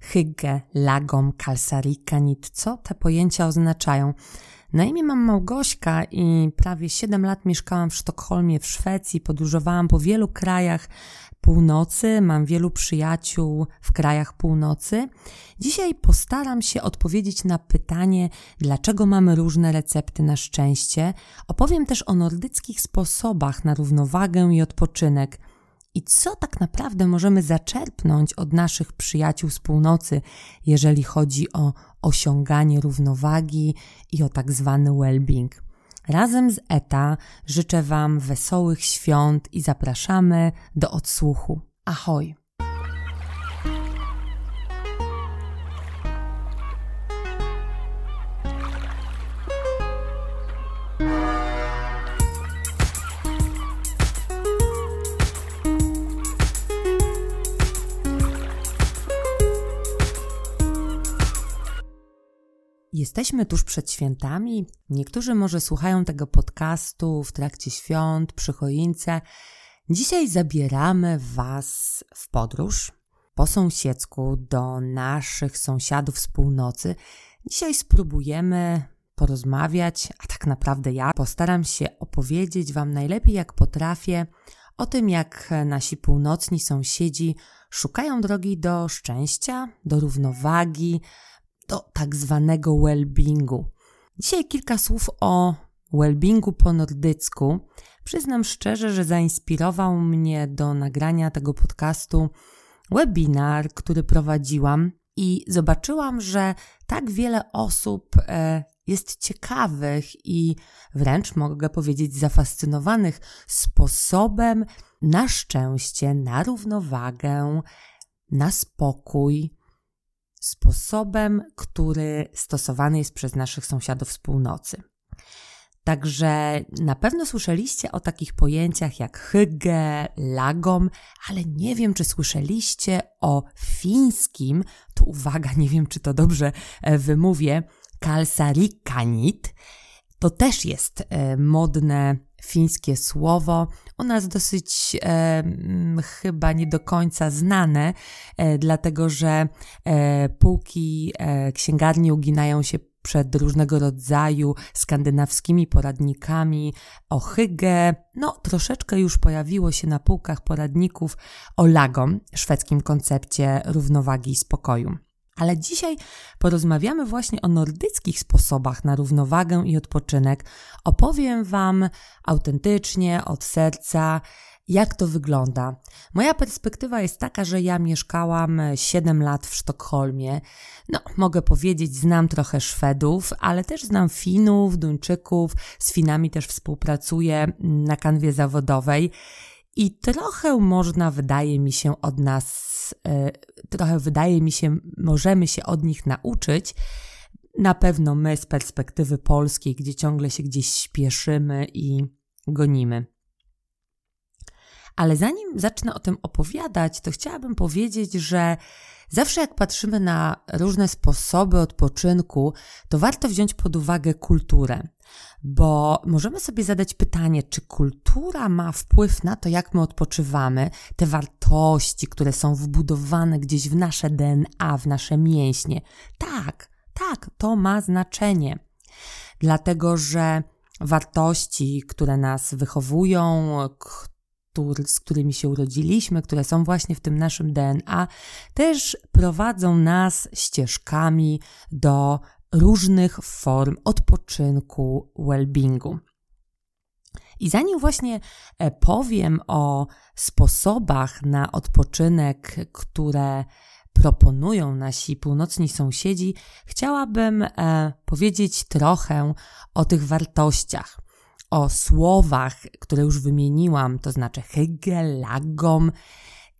hygge, lagom, kalsarikanit. Co te pojęcia oznaczają? Na imię mam Małgośka i prawie 7 lat mieszkałam w Sztokholmie w Szwecji, podróżowałam po wielu krajach północy, mam wielu przyjaciół w krajach północy. Dzisiaj postaram się odpowiedzieć na pytanie, dlaczego mamy różne recepty na szczęście. Opowiem też o nordyckich sposobach na równowagę i odpoczynek. I co tak naprawdę możemy zaczerpnąć od naszych przyjaciół z północy, jeżeli chodzi o osiąganie równowagi i o tak zwany well-being. Razem z ETA życzę Wam wesołych świąt i zapraszamy do odsłuchu. Ahoj! Jesteśmy tuż przed świętami. Niektórzy może słuchają tego podcastu w trakcie świąt, przy choince. Dzisiaj zabieramy Was w podróż po sąsiedzku do naszych sąsiadów z północy. Dzisiaj spróbujemy porozmawiać, a tak naprawdę ja postaram się opowiedzieć Wam najlepiej jak potrafię o tym, jak nasi północni sąsiedzi szukają drogi do szczęścia, do równowagi, do tak zwanego well-beingu. Dzisiaj kilka słów o well-beingu po nordycku. Przyznam szczerze, że zainspirował mnie do nagrania tego podcastu webinar, który prowadziłam i zobaczyłam, że tak wiele osób e, jest ciekawych i wręcz mogę powiedzieć zafascynowanych sposobem na szczęście, na równowagę, na spokój, sposobem, który stosowany jest przez naszych sąsiadów z północy. Także na pewno słyszeliście o takich pojęciach jak hygge, lagom, ale nie wiem, czy słyszeliście o fińskim, tu uwaga, nie wiem, czy to dobrze e, wymówię, kalsarikanit. To też jest e, modne fińskie słowo. U nas dosyć e, chyba nie do końca znane, e, dlatego że e, półki e, księgarni uginają się przed różnego rodzaju skandynawskimi poradnikami o hygge. No, troszeczkę już pojawiło się na półkach poradników o lagom, szwedzkim koncepcie równowagi i spokoju. Ale dzisiaj porozmawiamy właśnie o nordyckich sposobach na równowagę i odpoczynek. Opowiem Wam autentycznie, od serca, jak to wygląda. Moja perspektywa jest taka, że ja mieszkałam 7 lat w Sztokholmie. No, mogę powiedzieć, znam trochę Szwedów, ale też znam Finów, Duńczyków. Z Finami też współpracuję na kanwie zawodowej. I trochę można, wydaje mi się, od nas, e, trochę wydaje mi się, możemy się od nich nauczyć. Na pewno my z perspektywy polskiej, gdzie ciągle się gdzieś śpieszymy i gonimy. Ale zanim zacznę o tym opowiadać, to chciałabym powiedzieć, że zawsze jak patrzymy na różne sposoby odpoczynku, to warto wziąć pod uwagę kulturę bo możemy sobie zadać pytanie, czy kultura ma wpływ na to, jak my odpoczywamy, te wartości, które są wbudowane gdzieś w nasze DNA, w nasze mięśnie. Tak, tak, to ma znaczenie. Dlatego, że wartości, które nas wychowują, z którymi się urodziliśmy, które są właśnie w tym naszym DNA, też prowadzą nas ścieżkami do różnych form odpoczynku, well-beingu. I zanim właśnie e, powiem o sposobach na odpoczynek, które proponują nasi północni sąsiedzi, chciałabym e, powiedzieć trochę o tych wartościach, o słowach, które już wymieniłam, to znaczy hygge, lagom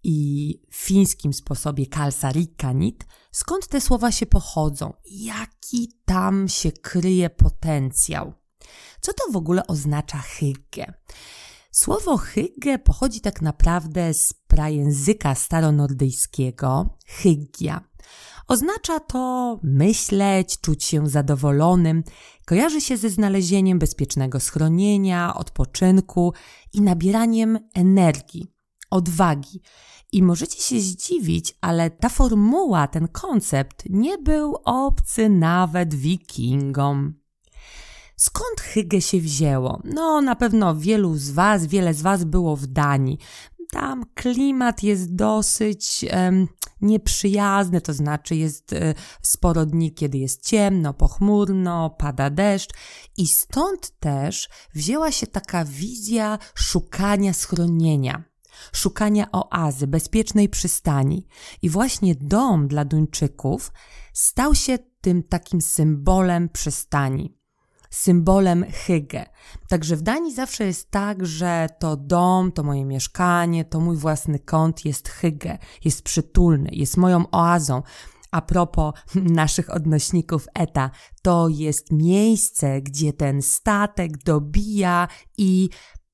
i fińskim sposobie kalsarikanit, skąd te słowa się pochodzą, jaki tam się kryje potencjał. Co to w ogóle oznacza hygge? Słowo hygge pochodzi tak naprawdę z prajęzyka staronordyjskiego hyggia. Oznacza to myśleć, czuć się zadowolonym, kojarzy się ze znalezieniem bezpiecznego schronienia, odpoczynku i nabieraniem energii odwagi. I możecie się zdziwić, ale ta formuła, ten koncept nie był obcy nawet wikingom. Skąd hygge się wzięło? No, na pewno wielu z Was, wiele z Was było w Danii. Tam klimat jest dosyć um, nieprzyjazny, to znaczy jest um, sporo dni, kiedy jest ciemno, pochmurno, pada deszcz i stąd też wzięła się taka wizja szukania schronienia szukania oazy, bezpiecznej przystani. I właśnie dom dla Duńczyków stał się tym takim symbolem przystani symbolem hygge. Także w Danii zawsze jest tak, że to dom, to moje mieszkanie, to mój własny kąt jest hygge, jest przytulny, jest moją oazą. A propos naszych odnośników ETA, to jest miejsce, gdzie ten statek dobija i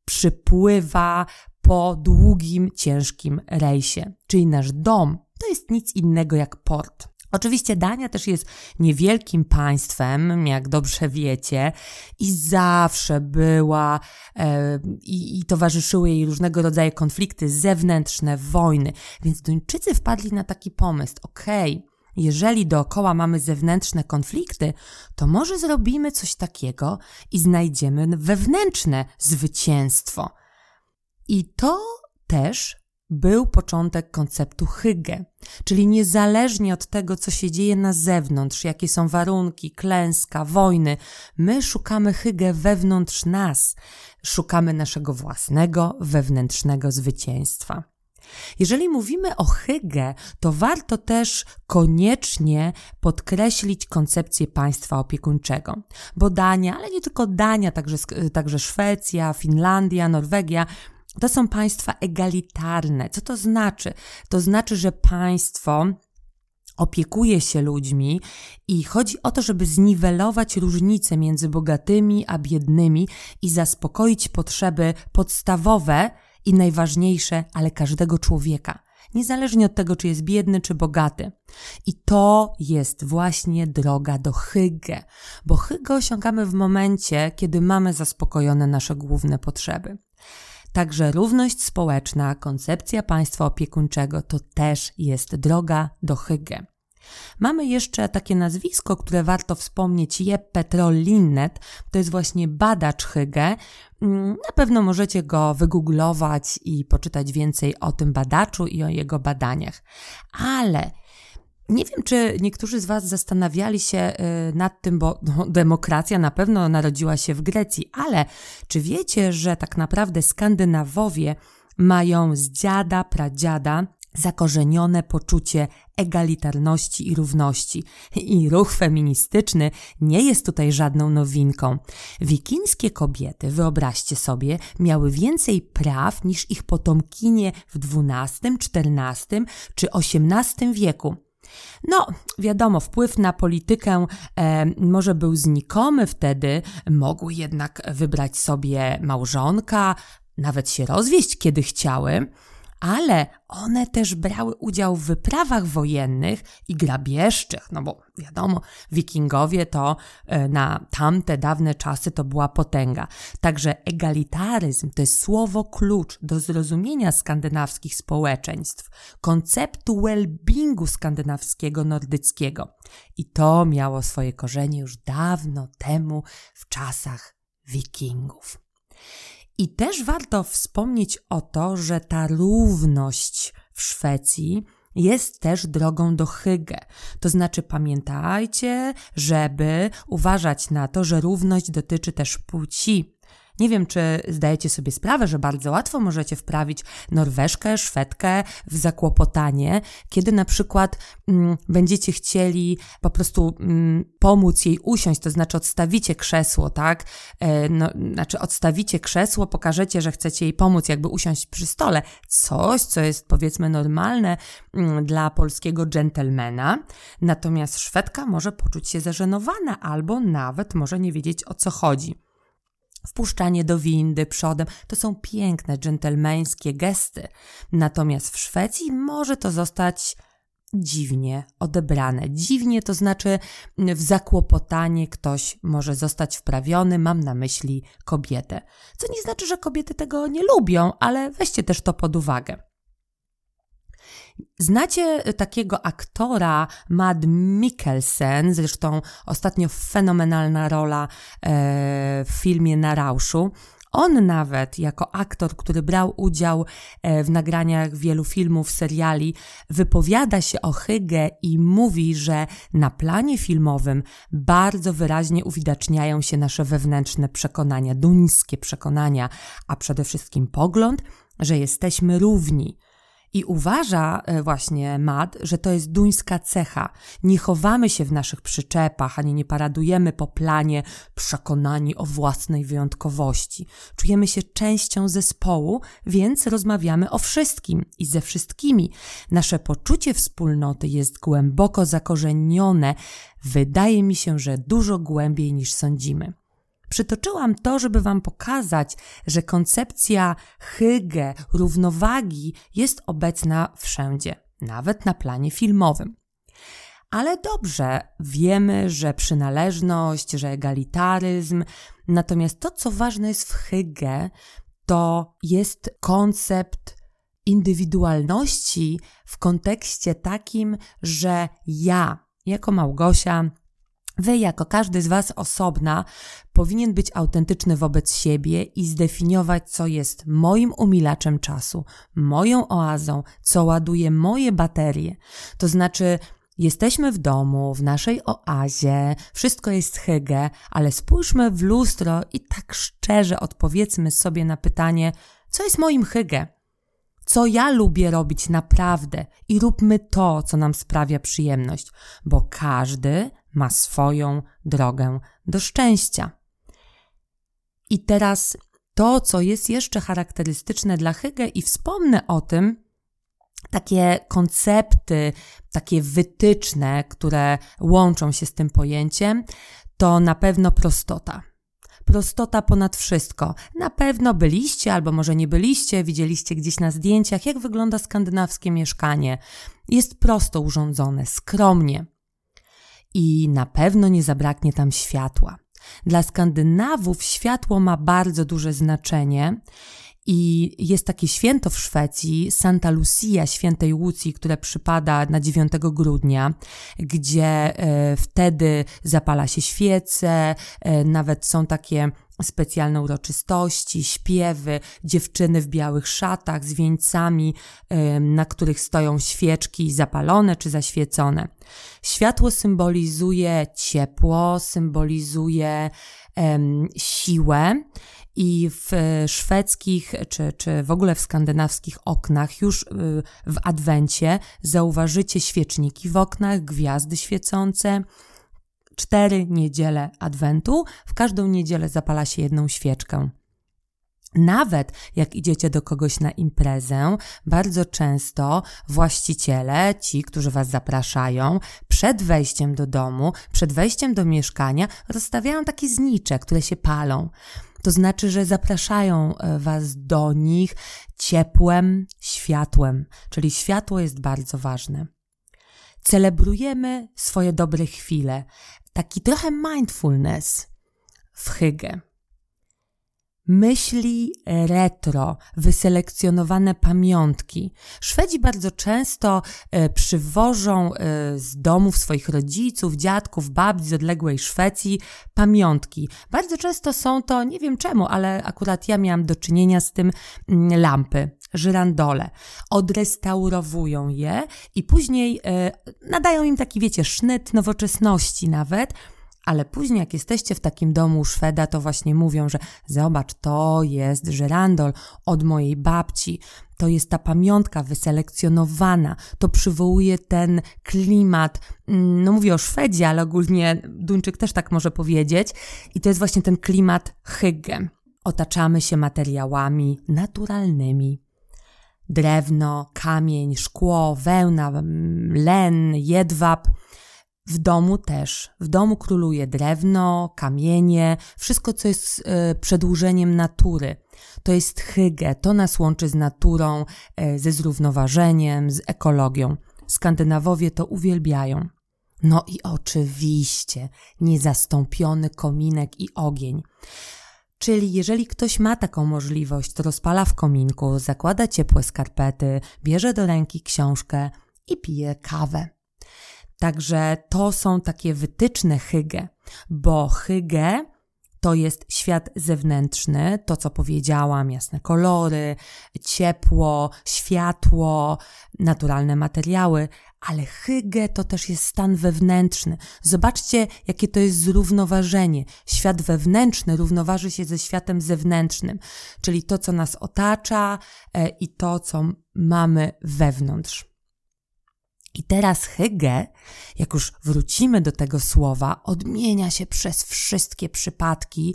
przypływa po długim, ciężkim rejsie. Czyli nasz dom to jest nic innego jak port. Oczywiście Dania też jest niewielkim państwem, jak dobrze wiecie, i zawsze była e, i, i towarzyszyły jej różnego rodzaju konflikty zewnętrzne, wojny. Więc Duńczycy wpadli na taki pomysł: okej, okay, jeżeli dookoła mamy zewnętrzne konflikty, to może zrobimy coś takiego i znajdziemy wewnętrzne zwycięstwo. I to też był początek konceptu hygge, czyli niezależnie od tego, co się dzieje na zewnątrz, jakie są warunki, klęska, wojny, my szukamy hygge wewnątrz nas, szukamy naszego własnego wewnętrznego zwycięstwa. Jeżeli mówimy o hygge, to warto też koniecznie podkreślić koncepcję państwa opiekuńczego, bo Dania, ale nie tylko Dania, także, także Szwecja, Finlandia, Norwegia to są państwa egalitarne. Co to znaczy? To znaczy, że państwo opiekuje się ludźmi i chodzi o to, żeby zniwelować różnice między bogatymi a biednymi i zaspokoić potrzeby podstawowe i najważniejsze, ale każdego człowieka. Niezależnie od tego, czy jest biedny, czy bogaty. I to jest właśnie droga do hygge, bo hygge osiągamy w momencie, kiedy mamy zaspokojone nasze główne potrzeby. Także równość społeczna, koncepcja państwa opiekuńczego to też jest droga do hygge. Mamy jeszcze takie nazwisko, które warto wspomnieć, Jeppe Troll-Linnet. To jest właśnie badacz Hygge. Mm, na pewno możecie go wygooglować i poczytać więcej o tym badaczu i o jego badaniach. Ale nie wiem, czy niektórzy z Was zastanawiali się y, nad tym, bo no, demokracja na pewno narodziła się w Grecji, ale czy wiecie, że tak naprawdę Skandynawowie mają z dziada, pradziada zakorzenione poczucie egalitarności i równości. I ruch feministyczny nie jest tutaj żadną nowinką. Wikińskie kobiety, wyobraźcie sobie, miały więcej praw niż ich potomkinie w XII, XIV czy XVIII wieku. No, wiadomo, wpływ na politykę e, może był znikomy wtedy, mogły jednak wybrać sobie małżonka, nawet się rozwieść, kiedy chciały ale one też brały udział w wyprawach wojennych i grabieżczych, no bo wiadomo, wikingowie to e, na tamte dawne czasy to była potęga. Także egalitaryzm to jest słowo klucz do zrozumienia skandynawskich społeczeństw, konceptu well-beingu skandynawskiego, nordyckiego. I to miało swoje korzenie już dawno temu w czasach wikingów. I też warto wspomnieć o to, że ta równość w Szwecji jest też drogą do hygge. To znaczy pamiętajcie, żeby uważać na to, że równość dotyczy też płci. Nie wiem, czy zdajecie sobie sprawę, że bardzo łatwo możecie wprawić Norweszkę, Szwedkę w zakłopotanie, kiedy na przykład mm, będziecie chcieli po prostu mm, pomóc jej usiąść, to znaczy odstawicie krzesło, tak? E, no, znaczy odstawicie krzesło, pokażecie, że chcecie jej pomóc, jakby usiąść przy stole. Coś, co jest powiedzmy normalne mm, dla polskiego dżentelmena. Natomiast Szwedka może poczuć się zażenowana albo nawet może nie wiedzieć o co chodzi wpuszczanie do windy przodem. To są piękne, dżentelmeńskie gesty. Natomiast w Szwecji może to zostać dziwnie odebrane. Dziwnie to znaczy w zakłopotanie ktoś może zostać wprawiony, mam na myśli kobietę. Co nie znaczy, że kobiety tego nie lubią, ale weźcie też to pod uwagę. Znacie takiego aktora Mad Mikkelsen, zresztą ostatnio fenomenalna rola e, w filmie Na Rauszu. On nawet, jako aktor, który brał udział e, w nagraniach wielu filmów, seriali, wypowiada się o Hygge i mówi, że na planie filmowym bardzo wyraźnie uwidaczniają się nasze wewnętrzne przekonania, duńskie przekonania, a przede wszystkim pogląd, że jesteśmy równi, i uważa e, właśnie Mad, że to jest duńska cecha. Nie chowamy się w naszych przyczepach, ani nie paradujemy po planie przekonani o własnej wyjątkowości. Czujemy się częścią zespołu, więc rozmawiamy o wszystkim i ze wszystkimi. Nasze poczucie wspólnoty jest głęboko zakorzenione. Wydaje mi się, że dużo głębiej niż sądzimy. Przytoczyłam to, żeby Wam pokazać, że koncepcja hygge, równowagi jest obecna wszędzie, nawet na planie filmowym. Ale dobrze, wiemy, że przynależność, że egalitaryzm, natomiast to, co ważne jest w hygge, to jest koncept indywidualności w kontekście takim, że ja, jako Małgosia, Wy, jako każdy z Was osobna, powinien być autentyczny wobec siebie i zdefiniować, co jest moim umilaczem czasu, moją oazą, co ładuje moje baterie. To znaczy, jesteśmy w domu, w naszej oazie, wszystko jest hygge, ale spójrzmy w lustro i tak szczerze odpowiedzmy sobie na pytanie, co jest moim hygge? Co ja lubię robić naprawdę i róbmy to, co nam sprawia przyjemność, bo każdy ma swoją drogę do szczęścia. I teraz to, co jest jeszcze charakterystyczne dla Hygge, i wspomnę o tym, takie koncepty, takie wytyczne, które łączą się z tym pojęciem, to na pewno prostota. Prostota ponad wszystko. Na pewno byliście, albo może nie byliście, widzieliście gdzieś na zdjęciach, jak wygląda skandynawskie mieszkanie. Jest prosto urządzone, skromnie i na pewno nie zabraknie tam światła. Dla Skandynawów światło ma bardzo duże znaczenie i jest takie święto w Szwecji, Santa Lucia świętej Łucji, które przypada na 9 grudnia, gdzie e, wtedy zapala się świece, e, nawet są takie specjalne uroczystości, śpiewy, dziewczyny w białych szatach z wieńcami, na których stoją świeczki zapalone czy zaświecone. Światło symbolizuje ciepło, symbolizuje siłę. I w szwedzkich, czy, czy w ogóle w skandynawskich oknach, już y, w adwencie zauważycie świeczniki w oknach, gwiazdy świecące, cztery niedziele Adwentu, w każdą niedzielę zapala się jedną świeczkę. Nawet jak idziecie do kogoś na imprezę, bardzo często właściciele, ci, którzy Was zapraszają, przed wejściem do domu, przed wejściem do mieszkania, rozstawiają takie znicze, które się palą. To znaczy, że zapraszają e, Was do nich ciepłem, światłem, czyli światło jest bardzo ważne. Celebrujemy swoje dobre chwile, taki trochę mindfulness w Hygge. Myśli retro, wyselekcjonowane pamiątki. Szwedzi bardzo często e, przywożą e, z domów swoich rodziców, dziadków, babci z odległej Szwecji pamiątki. Bardzo często są to, nie wiem czemu, ale akurat ja miałam do czynienia z tym mm, lampy, żyrandole. Odrestaurowują je i później e, nadają im taki, wiecie, sznyt nowoczesności nawet – ale później, jak jesteście w takim domu Szweda, to właśnie mówią, że zobacz, to jest żyrandol od mojej babci. To jest ta pamiątka wyselekcjonowana, to przywołuje ten klimat. Mm, no mówię o Szwedzie, ale ogólnie Duńczyk też tak może powiedzieć. I to jest właśnie ten klimat hygge. Otaczamy się materiałami naturalnymi. Drewno, kamień, szkło, wełna, mm, len, jedwab – w domu też. W domu króluje drewno, kamienie, wszystko, co jest e, przedłużeniem natury. To jest hygge, to nas łączy z naturą, e, ze zrównoważeniem, z ekologią. Skandynawowie to uwielbiają. No i oczywiście niezastąpiony kominek i ogień. Czyli jeżeli ktoś ma taką możliwość, to rozpala w kominku, zakłada ciepłe skarpety, bierze do ręki książkę i pije kawę. Także to są takie wytyczne hygge, bo hygge to jest świat zewnętrzny, to co powiedziałam, jasne kolory, ciepło, światło, naturalne materiały, ale hygge to też jest stan wewnętrzny. Zobaczcie, jakie to jest zrównoważenie. Świat wewnętrzny równoważy się ze światem zewnętrznym, czyli to, co nas otacza e, i to, co mamy wewnątrz. I teraz hygge, jak już wrócimy do tego słowa, odmienia się przez wszystkie przypadki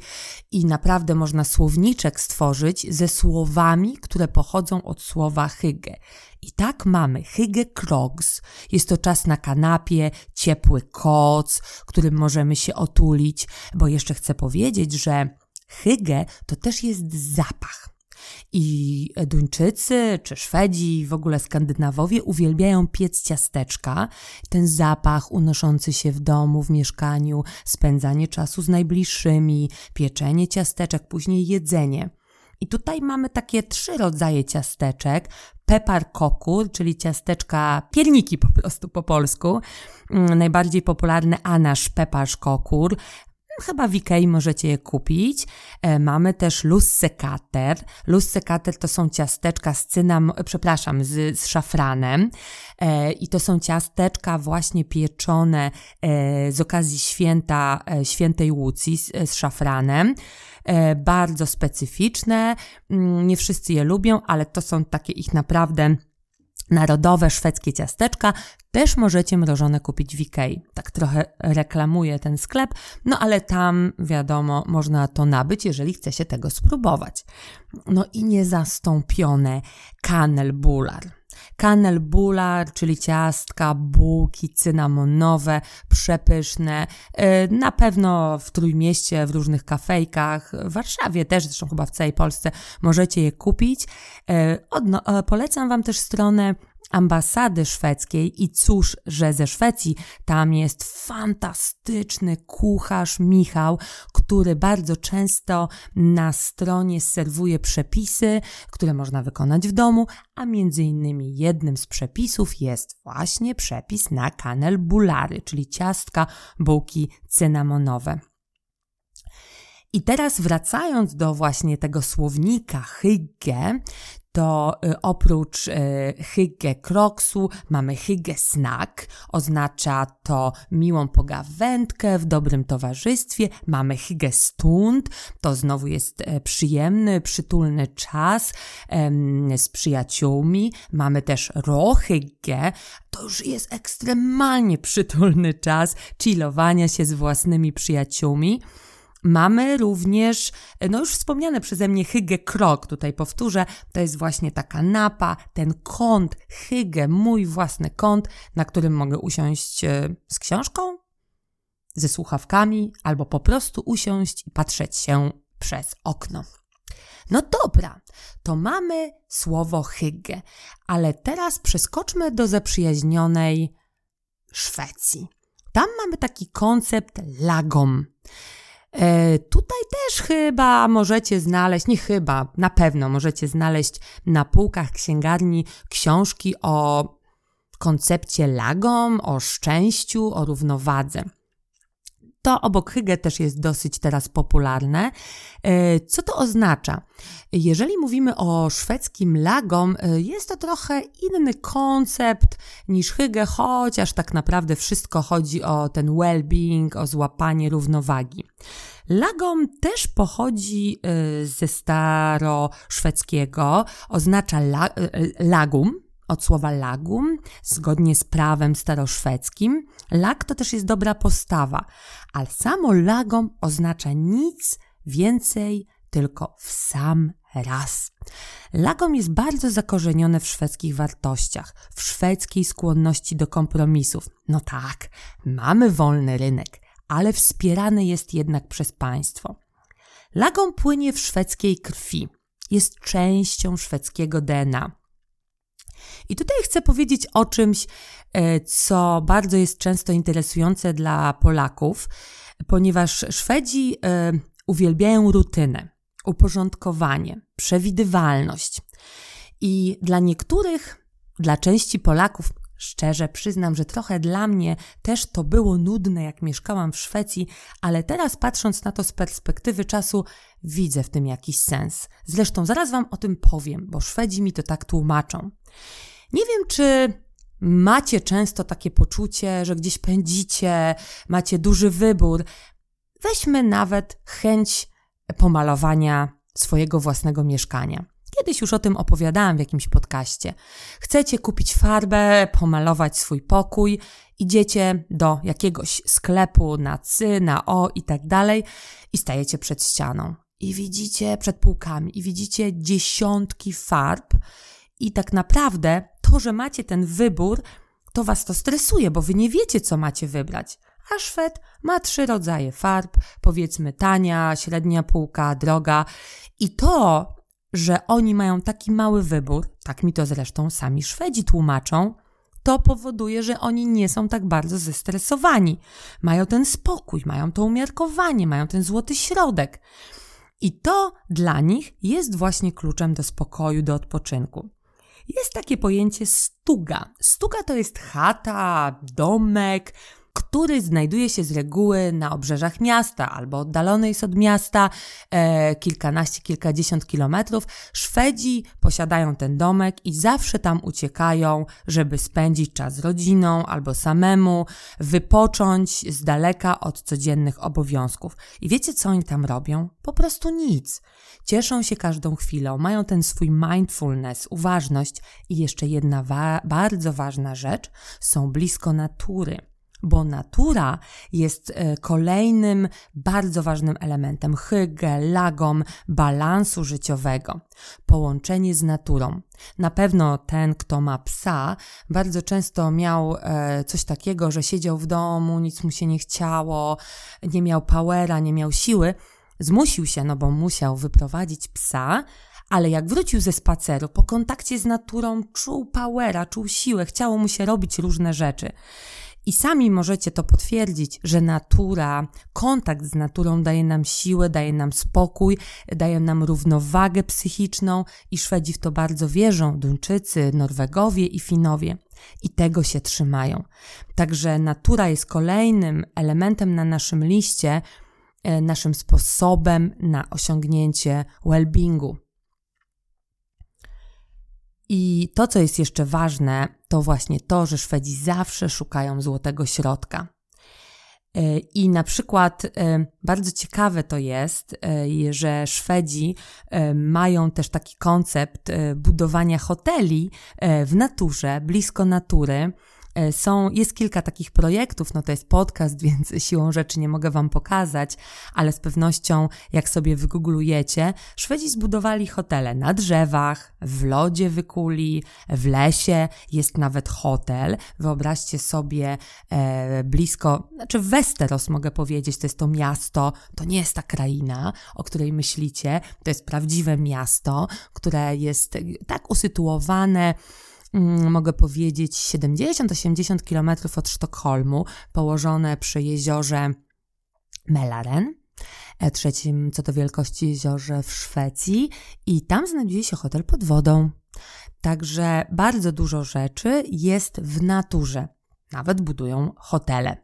i naprawdę można słowniczek stworzyć ze słowami, które pochodzą od słowa hygge. I tak mamy hygge krogs. Jest to czas na kanapie, ciepły koc, którym możemy się otulić, bo jeszcze chcę powiedzieć, że hygge to też jest zapach. I Duńczycy czy Szwedzi, w ogóle Skandynawowie uwielbiają piec ciasteczka. Ten zapach unoszący się w domu, w mieszkaniu, spędzanie czasu z najbliższymi, pieczenie ciasteczek, później jedzenie. I tutaj mamy takie trzy rodzaje ciasteczek. Pepar kokur, czyli ciasteczka, pierniki po prostu po polsku. Mm, najbardziej popularny anasz peparz kokur, Chyba w Ikei możecie je kupić. E, mamy też lussekater. Lussekater to są ciasteczka z cynam, przepraszam, z, z szafranem. E, I to są ciasteczka właśnie pieczone e, z okazji święta świętej Łucji z, z szafranem. Bardzo specyficzne. Mm, nie wszyscy je lubią, ale to są takie ich naprawdę narodowe szwedzkie ciasteczka też możecie mrożone kupić w Ikei. Tak trochę reklamuję ten sklep, no ale tam wiadomo, można to nabyć, jeżeli chce się tego spróbować. No i niezastąpione kanelbular. Kanelbular, czyli ciastka, bułki cynamonowe, przepyszne. Y, na pewno w Trójmieście, w różnych kafejkach, w Warszawie też, zresztą chyba w całej Polsce możecie je kupić. Y, y, polecam Wam też stronę ambasady szwedzkiej i cóż, że ze Szwecji tam jest fantastyczny kucharz Michał, który bardzo często na stronie serwuje przepisy, które można wykonać w domu, a między innymi jednym z przepisów jest właśnie przepis na kanel bulary, czyli ciastka, bułki cynamonowe. I teraz wracając do właśnie tego słownika hygge, to y, oprócz y, hygge kroksu mamy hygge snack. Oznacza to miłą pogawędkę w dobrym towarzystwie. Mamy hygge stund. To znowu jest e, przyjemny, przytulny czas z przyjaciółmi. Mamy też rohygge. To już jest ekstremalnie przytulny czas chillowania się z własnymi przyjaciółmi. Mamy również, no już wspomniane przeze mnie hygge krok, tutaj powtórzę, to jest właśnie ta kanapa, ten kąt, hygge, mój własny kąt, na którym mogę usiąść e, z książką, ze słuchawkami, albo po prostu usiąść i patrzeć się przez okno. No dobra, to mamy słowo hygge, ale teraz przeskoczmy do zaprzyjaźnionej Szwecji. Tam mamy taki koncept lagom. E, tutaj też chyba możecie znaleźć, nie chyba, na pewno możecie znaleźć na półkach księgarni książki o koncepcie lagom, o szczęściu, o równowadze. To obok hygge też jest dosyć teraz popularne. E, co to oznacza? Jeżeli mówimy o szwedzkim lagom, e, jest to trochę inny koncept niż hygge, chociaż tak naprawdę wszystko chodzi o ten well-being, o złapanie równowagi. Lagom też pochodzi e, ze staroszwedzkiego, oznacza la, lagum, od słowa lagum, zgodnie z prawem staroszwedzkim. Lag to też jest dobra postawa, ale samo lagom oznacza nic więcej, tylko w sam raz. Lagom jest bardzo zakorzenione w szwedzkich wartościach, w szwedzkiej skłonności do kompromisów. No tak, mamy wolny rynek, ale wspierany jest jednak przez państwo. Lagom płynie w szwedzkiej krwi. Jest częścią szwedzkiego DNA. I tutaj chcę powiedzieć o czymś, e, co bardzo jest często interesujące dla Polaków, ponieważ Szwedzi e, uwielbiają rutynę, uporządkowanie, przewidywalność. I dla niektórych, dla części Polaków, Szczerze przyznam, że trochę dla mnie też to było nudne, jak mieszkałam w Szwecji, ale teraz patrząc na to z perspektywy czasu, widzę w tym jakiś sens. Zresztą zaraz Wam o tym powiem, bo Szwedzi mi to tak tłumaczą. Nie wiem, czy macie często takie poczucie, że gdzieś pędzicie, macie duży wybór. Weźmy nawet chęć pomalowania swojego własnego mieszkania. Kiedyś już o tym opowiadałam w jakimś podcaście. Chcecie kupić farbę, pomalować swój pokój, idziecie do jakiegoś sklepu na cy, na o i tak dalej i stajecie przed ścianą. I widzicie przed półkami, i widzicie dziesiątki farb, i tak naprawdę to, że macie ten wybór, to was to stresuje, bo wy nie wiecie, co macie wybrać. A Szwed ma trzy rodzaje farb, powiedzmy tania, średnia półka, droga. I to że oni mają taki mały wybór, tak mi to zresztą sami Szwedzi tłumaczą, to powoduje, że oni nie są tak bardzo zestresowani. Mają ten spokój, mają to umiarkowanie, mają ten złoty środek. I to dla nich jest właśnie kluczem do spokoju, do odpoczynku. Jest takie pojęcie stuga. Stuga to jest chata, domek, który znajduje się z reguły na obrzeżach miasta albo oddalony jest od miasta e, kilkanaście, kilkadziesiąt kilometrów. Szwedzi posiadają ten domek i zawsze tam uciekają, żeby spędzić czas z rodziną albo samemu, wypocząć z daleka od codziennych obowiązków. I wiecie, co oni tam robią? Po prostu nic. Cieszą się każdą chwilą, mają ten swój mindfulness, uważność i jeszcze jedna wa bardzo ważna rzecz, są blisko natury bo natura jest e, kolejnym bardzo ważnym elementem hygge, lagom, balansu życiowego. Połączenie z naturą. Na pewno ten, kto ma psa, bardzo często miał e, coś takiego, że siedział w domu, nic mu się nie chciało, nie miał powera, nie miał siły. Zmusił się, no bo musiał wyprowadzić psa, ale jak wrócił ze spaceru, po kontakcie z naturą, czuł powera, czuł siłę, chciało mu się robić różne rzeczy. I sami możecie to potwierdzić, że natura, kontakt z naturą daje nam siłę, daje nam spokój, daje nam równowagę psychiczną i Szwedzi w to bardzo wierzą, Duńczycy, Norwegowie i Finowie. I tego się trzymają. Także natura jest kolejnym elementem na naszym liście, e, naszym sposobem na osiągnięcie well-beingu. I to, co jest jeszcze ważne, to właśnie to, że Szwedzi zawsze szukają złotego środka. E, I na przykład e, bardzo ciekawe to jest, e, że Szwedzi mają też taki koncept budowania hoteli w naturze, blisko natury są, jest kilka takich projektów, no to jest podcast, więc siłą rzeczy nie mogę Wam pokazać, ale z pewnością, jak sobie wygooglujecie, Szwedzi zbudowali hotele na drzewach, w lodzie wykuli, w lesie, jest nawet hotel. Wyobraźcie sobie e, blisko, znaczy Westeros mogę powiedzieć, to jest to miasto, to nie jest ta kraina, o której myślicie, to jest prawdziwe miasto, które jest tak usytuowane, mogę powiedzieć, 70-80 km od Sztokholmu, położone przy jeziorze Melaren, e, trzecim co do wielkości jeziorze w Szwecji, i tam znajduje się hotel pod wodą. Także bardzo dużo rzeczy jest w naturze. Nawet budują hotele.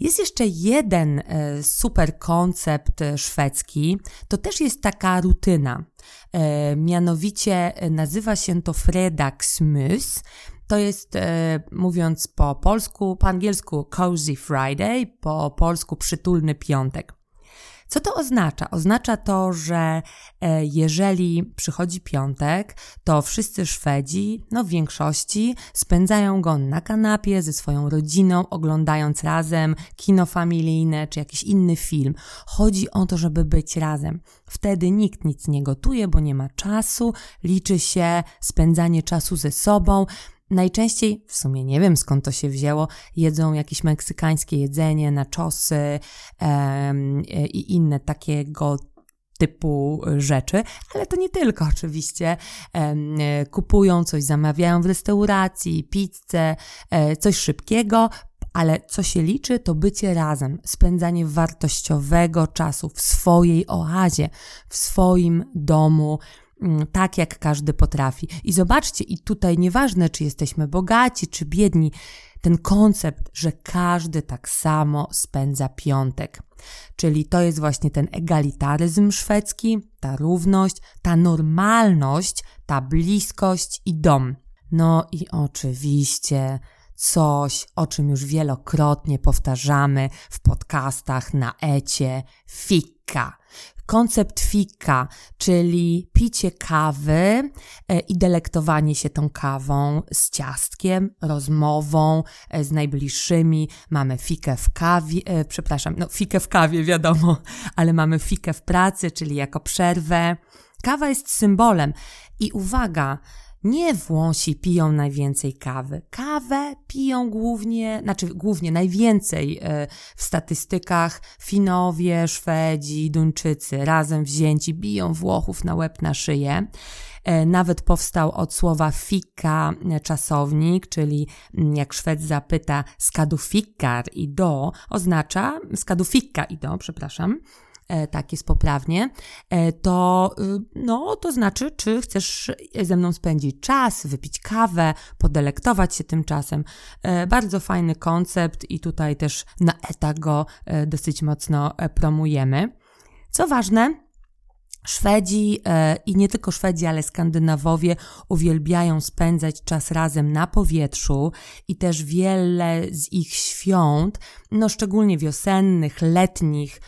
Jest jeszcze jeden e, super koncept e, szwedzki, to też jest taka rutyna. E, mianowicie nazywa się to Fredagsmys. To jest, mówiąc po polsku, po angielsku Cozy Friday, po polsku przytulny piątek. Co to oznacza? Oznacza to, że e, jeżeli przychodzi piątek, to wszyscy Szwedzi, no w większości, spędzają go na kanapie ze swoją rodziną, oglądając razem kino familijne czy jakiś inny film. Chodzi o to, żeby być razem. Wtedy nikt nic nie gotuje, bo nie ma czasu, liczy się spędzanie czasu ze sobą. Najczęściej, w sumie nie wiem skąd to się wzięło, jedzą jakieś meksykańskie jedzenie, naczosy um, i inne takiego typu rzeczy, ale to nie tylko oczywiście. Kupują coś, zamawiają w restauracji, pizzę, e, coś szybkiego, ale co się liczy, to bycie razem, spędzanie wartościowego czasu w swojej oazie, w swoim domu, tak jak każdy potrafi. I zobaczcie, i tutaj nieważne, czy jesteśmy bogaci, czy biedni, ten koncept, że każdy tak samo spędza piątek. Czyli to jest właśnie ten egalitaryzm szwedzki, ta równość, ta normalność, ta bliskość i dom. No i oczywiście coś, o czym już wielokrotnie powtarzamy w podcastach na ecie, fika. Koncept fika, czyli picie kawy e, i delektowanie się tą kawą z ciastkiem, rozmową e, z najbliższymi. Mamy fikę w kawie, e, przepraszam, no fikę w kawie wiadomo, ale mamy fikę w pracy, czyli jako przerwę. Kawa jest symbolem. I uwaga, nie Włosi piją najwięcej kawy. Kawę piją głównie, znaczy głównie najwięcej e, w statystykach Finowie, Szwedzi, Duńczycy razem wzięci biją Włochów na łeb na szyję. E, nawet powstał od słowa fika czasownik, czyli mm, jak Szwed zapyta skadufikar i do, oznacza skadufikka i do, przepraszam, tak jest poprawnie, e, to, y, no, to znaczy, czy chcesz ze mną spędzić czas, wypić kawę, podelektować się tym czasem. E, bardzo fajny koncept i tutaj też na ETA go dosyć mocno promujemy. Co ważne, Szwedzi e, i nie tylko Szwedzi, ale Skandynawowie uwielbiają spędzać czas razem na powietrzu i też wiele z ich świąt, no szczególnie wiosennych, letnich,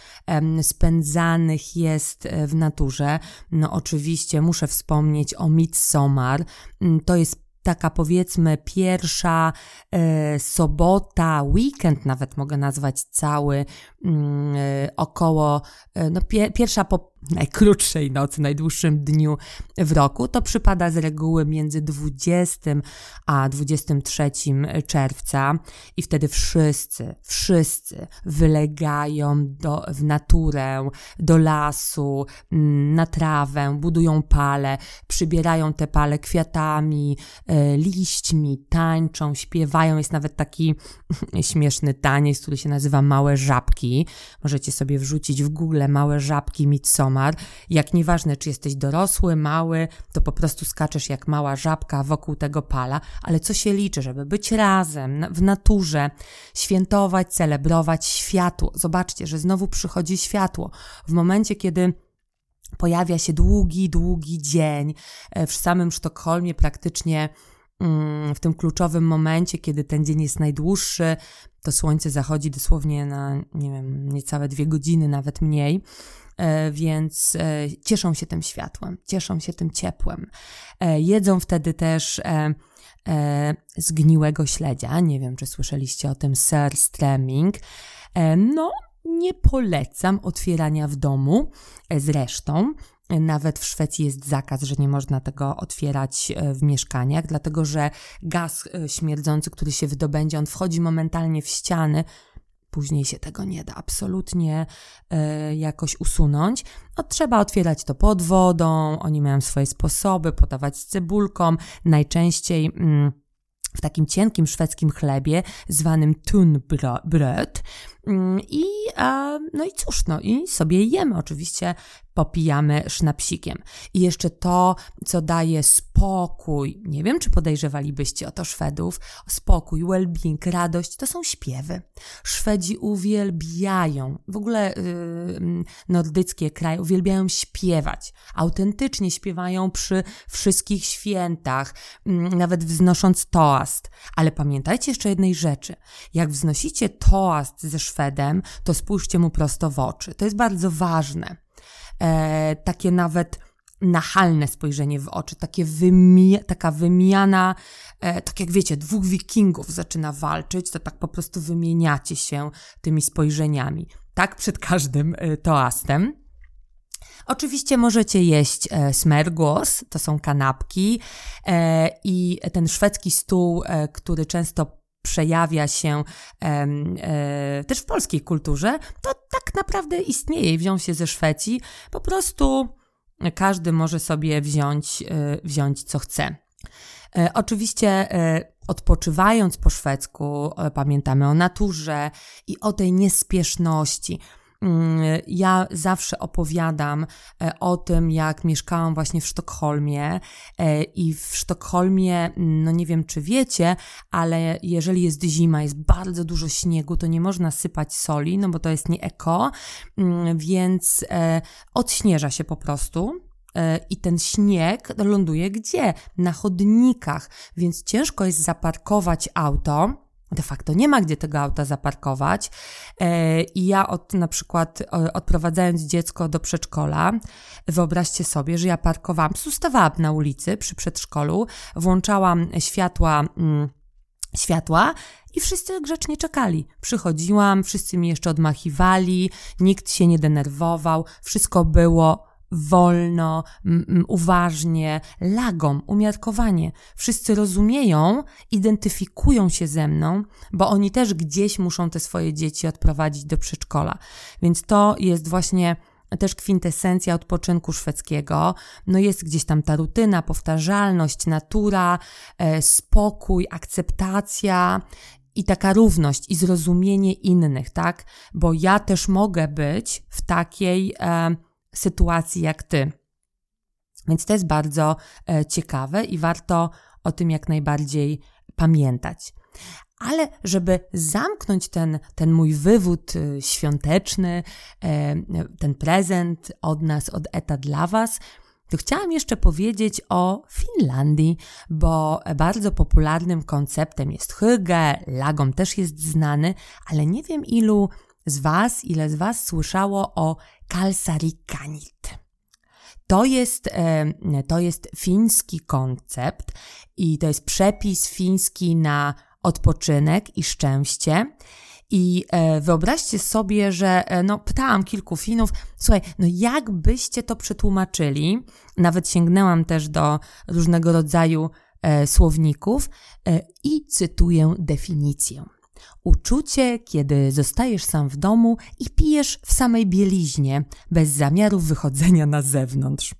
spędzanych jest e, w naturze. No oczywiście muszę wspomnieć o Midsommar. Mm, to jest taka powiedzmy pierwsza e, sobota, weekend nawet mogę nazwać cały, około, e, no pie, pierwsza po najkrótszej nocy, najdłuższym dniu w roku. To przypada z reguły między 20 a 23 czerwca i wtedy wszyscy, wszyscy wylegają do, w naturę, do lasu, mm, na trawę, budują pale, przybierają te pale kwiatami, e, liśćmi, tańczą, śpiewają. Jest nawet taki śmieszny taniec, który się nazywa Małe Żabki. Możecie sobie wrzucić w Google Małe Żabki Midsommar jak nieważne, czy jesteś dorosły, mały, to po prostu skaczesz jak mała żabka wokół tego pala, ale co się liczy, żeby być razem, w naturze, świętować, celebrować światło. Zobaczcie, że znowu przychodzi światło. W momencie, kiedy pojawia się długi, długi dzień, e, w samym Sztokholmie praktycznie mm, w tym kluczowym momencie, kiedy ten dzień jest najdłuższy, to słońce zachodzi dosłownie na, nie wiem, niecałe dwie godziny, nawet mniej. E, więc e, cieszą się tym światłem, cieszą się tym ciepłem. E, jedzą wtedy też zgniłego śledzia. Nie wiem, czy słyszeliście o tym ser streaming. No, nie polecam otwierania w domu. Zresztą, nawet w Szwecji jest zakaz, że nie można tego otwierać w mieszkaniach, dlatego że gaz śmierdzący, który się wydobędzie, on wchodzi momentalnie w ściany, później się tego nie da absolutnie e, jakoś usunąć. No, trzeba otwierać to pod wodą, oni mają swoje sposoby, podawać z cebulką, najczęściej. Mm, w takim cienkim szwedzkim chlebie zwanym tunbröd. Mm, I, no i cóż, no i sobie jemy. Oczywiście popijamy sznapsikiem. I jeszcze to, co daje spokój, nie wiem, czy podejrzewalibyście o to Szwedów, spokój, well-being, radość, to są śpiewy. Szwedzi uwielbiają, w ogóle yy, nordyckie kraje uwielbiają śpiewać. Autentycznie śpiewają przy wszystkich świętach, yy, nawet wznosząc toast. Ale pamiętajcie jeszcze jednej rzeczy. Jak wznosicie toast ze Szwedem, to spójrzcie mu prosto w oczy. To jest bardzo ważne e, takie nawet nachalne spojrzenie w oczy, takie wymi taka wymiana, e, tak jak wiecie, dwóch wikingów zaczyna walczyć, to tak po prostu wymieniacie się tymi spojrzeniami. Tak przed każdym e, toastem. Oczywiście możecie jeść e, smergos, to są kanapki e, i ten szwedzki stół, e, który często przejawia się e, też w polskiej kulturze, to tak naprawdę istnieje i wziął się ze Szwecji. Po prostu każdy może sobie wziąć, e, wziąć co chce. E, oczywiście e, odpoczywając po szwedzku, e, pamiętamy o naturze i o tej niespieszności. Mm, ja zawsze opowiadam e, o tym, jak mieszkałam właśnie w Sztokholmie e, i w Sztokholmie, no nie wiem czy wiecie, ale jeżeli jest zima, jest bardzo dużo śniegu, to nie można sypać soli, no bo to jest nie eko, mm, więc odśnieża się po prostu i ten śnieg ląduje gdzie? Na chodnikach, więc ciężko jest zaparkować auto. De facto nie ma gdzie tego auta zaparkować. E, I ja od, na przykład odprowadzając dziecko do przedszkola, wyobraźcie sobie, że ja parkowałam, stawałam na ulicy przy przedszkolu, włączałam światła. Mm, światła i wszyscy grzecznie czekali. Przychodziłam, wszyscy mi jeszcze odmachiwali, nikt się nie denerwował, wszystko było wolno, uważnie, lagom, umiarkowanie. Wszyscy rozumieją, identyfikują się ze mną, bo oni też gdzieś muszą te swoje dzieci odprowadzić do przedszkola. Więc to jest właśnie też kwintesencja odpoczynku szwedzkiego. No jest gdzieś tam ta rutyna, powtarzalność, natura, e, spokój, akceptacja i taka równość i zrozumienie innych, tak? Bo ja też mogę być w takiej e, sytuacji jak ty. Więc to jest bardzo e, ciekawe i warto o tym jak najbardziej pamiętać. Ale żeby zamknąć ten, ten mój wywód e, świąteczny, e, ten prezent od nas, od ETA dla Was, to chciałam jeszcze powiedzieć o Finlandii, bo bardzo popularnym konceptem jest hygge, lagom też jest znany, ale nie wiem ilu z Was, ile z Was słyszało o kalsarikanit. To jest, e, to jest fiński koncept i to jest przepis fiński na odpoczynek i szczęście. I e, wyobraźcie sobie, że e, no, pytałam kilku Finów, słuchaj, no jak byście to przetłumaczyli? Nawet sięgnęłam też do różnego rodzaju słowników i cytuję definicję. Uczucie, kiedy zostajesz sam w domu i pijesz w samej bieliźnie, bez zamiaru wychodzenia na zewnątrz.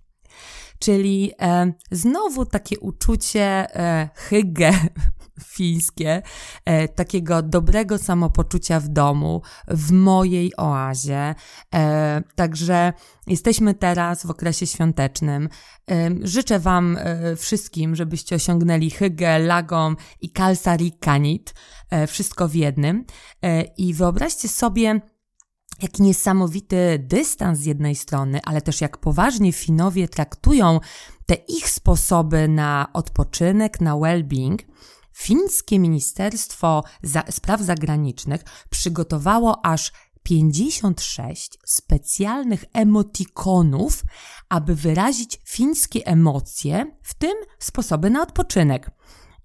Czyli e, znowu takie uczucie e, hygge fińskie, e, takiego dobrego samopoczucia w domu, w mojej oazie. E, także jesteśmy teraz w okresie świątecznym. E, życzę Wam e, wszystkim, żebyście osiągnęli hygge, lagom i kalsari kanit, e, wszystko w jednym. E, I wyobraźcie sobie, jaki niesamowity dystans z jednej strony, ale też jak poważnie Finowie traktują te ich sposoby na odpoczynek, na well-being. Fińskie Ministerstwo Spraw Zagranicznych przygotowało aż 56 specjalnych emotikonów, aby wyrazić fińskie emocje, w tym sposoby na odpoczynek.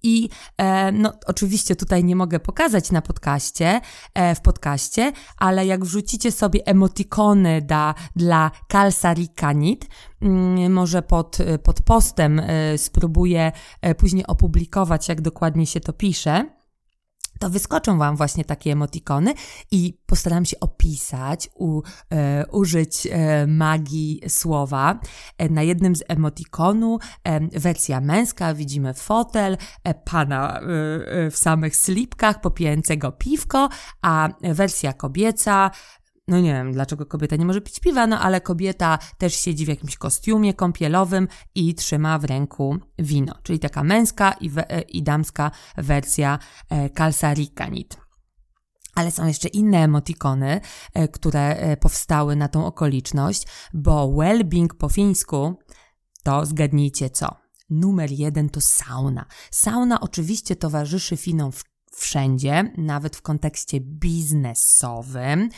I e, no, oczywiście tutaj nie mogę pokazać na podcaście, e, w podcaście, ale jak wrzucicie sobie emotikony da, dla Kalsarikanit, mm, może pod, pod postem e, spróbuję e, później opublikować, jak dokładnie się to pisze to wyskoczą Wam właśnie takie emotikony i postaram się opisać, u, e, użyć e, magii słowa. E, na jednym z emotikonu e, wersja męska widzimy fotel, e, pana e, w samych slipkach popijającego piwko, a wersja kobieca no nie wiem, dlaczego kobieta nie może pić piwa, no ale kobieta też siedzi w jakimś kostiumie kąpielowym i trzyma w ręku wino, czyli taka męska i, we, i damska wersja e, kalsarikanit. Ale są jeszcze inne emotikony, e, które e, powstały na tą okoliczność, bo well-being po fińsku to zgadnijcie co? Numer jeden to sauna. Sauna oczywiście towarzyszy Finom w wszędzie, nawet w kontekście biznesowym.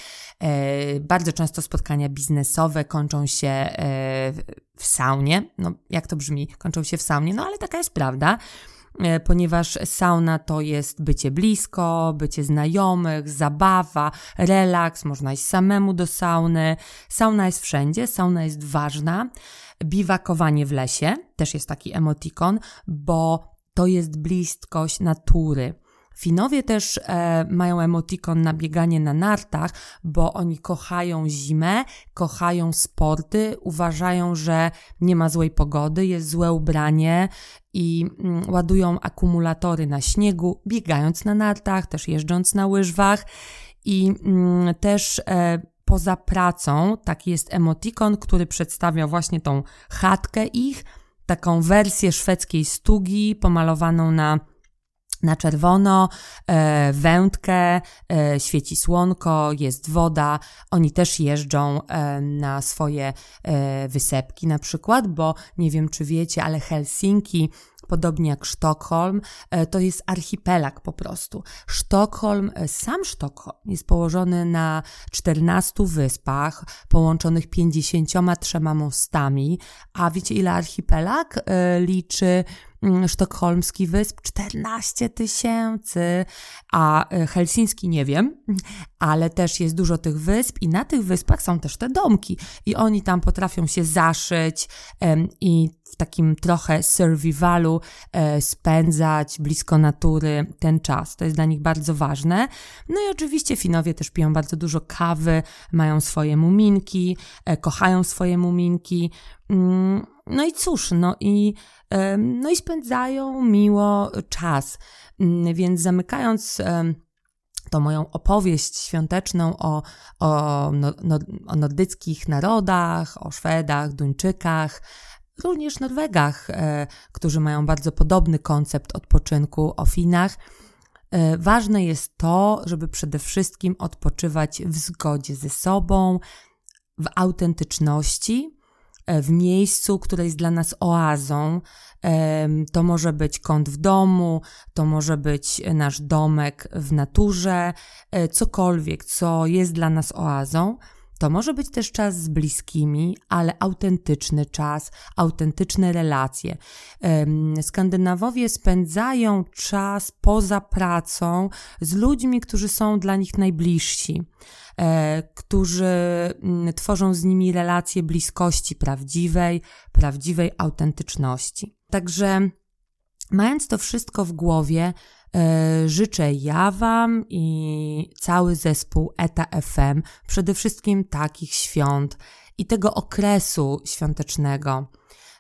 E, bardzo często spotkania biznesowe kończą się e, w saunie. No, jak to brzmi? Kończą się w saunie, no ale taka jest prawda e, ponieważ sauna to jest bycie blisko, bycie znajomych, zabawa, relaks, można iść samemu do sauny. Sauna jest wszędzie, sauna jest ważna. Biwakowanie w lesie też jest taki emotikon, bo to jest bliskość natury. Finowie też e, mają emotikon na bieganie na nartach, bo oni kochają zimę, kochają sporty, uważają, że nie ma złej pogody, jest złe ubranie i mm, ładują akumulatory na śniegu, biegając na nartach, też jeżdżąc na łyżwach i mm, też e, poza pracą taki jest emotikon, który przedstawia właśnie tą chatkę ich, taką wersję szwedzkiej stugi pomalowaną na na czerwono, e, wędkę, e, świeci słonko, jest woda. Oni też jeżdżą e, na swoje wysepki na przykład, bo nie wiem czy wiecie, ale Helsinki podobnie jak Sztokholm, e, to jest archipelag po prostu. Sztokholm, e, sam Sztokholm jest położony na 14 wyspach, połączonych 53 mostami, a wiecie ile archipelag liczy Mm, sztokholmski wysp? 14 tysięcy, a e, helsiński nie wiem, ale też jest dużo tych wysp i na tych wyspach są też te domki. I oni tam potrafią się zaszyć i w takim trochę survivalu e, spędzać blisko natury ten czas. To jest dla nich bardzo ważne. No i oczywiście Finowie też piją bardzo dużo kawy, mają swoje muminki, e, kochają swoje muminki. Mm, no i cóż, no i, no i spędzają miło czas. Mm, więc zamykając tą moją opowieść świąteczną o, o, no, no, o nordyckich narodach, o Szwedach, Duńczykach, również Norwegach, e, którzy mają bardzo podobny koncept odpoczynku, o Finach. E, ważne jest to, żeby przede wszystkim odpoczywać w zgodzie ze sobą, w autentyczności, e, w miejscu, które jest dla nas oazą. To może być kąt w domu, to może być nasz domek w naturze, cokolwiek, co jest dla nas oazą. To może być też czas z bliskimi, ale autentyczny czas, autentyczne relacje. Skandynawowie spędzają czas poza pracą z ludźmi, którzy są dla nich najbliżsi, e, którzy mm, tworzą z nimi relacje bliskości prawdziwej, prawdziwej autentyczności. Także, mając to wszystko w głowie, życzę ja Wam i cały zespół ETA FM przede wszystkim takich świąt i tego okresu świątecznego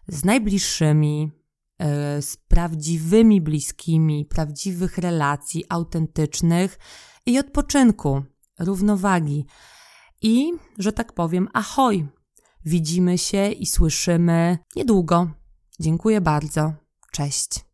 z najbliższymi, e, z prawdziwymi bliskimi, prawdziwych relacji autentycznych i odpoczynku, równowagi. I, że tak powiem, ahoj! Widzimy się i słyszymy niedługo. Dziękuję bardzo. Cześć.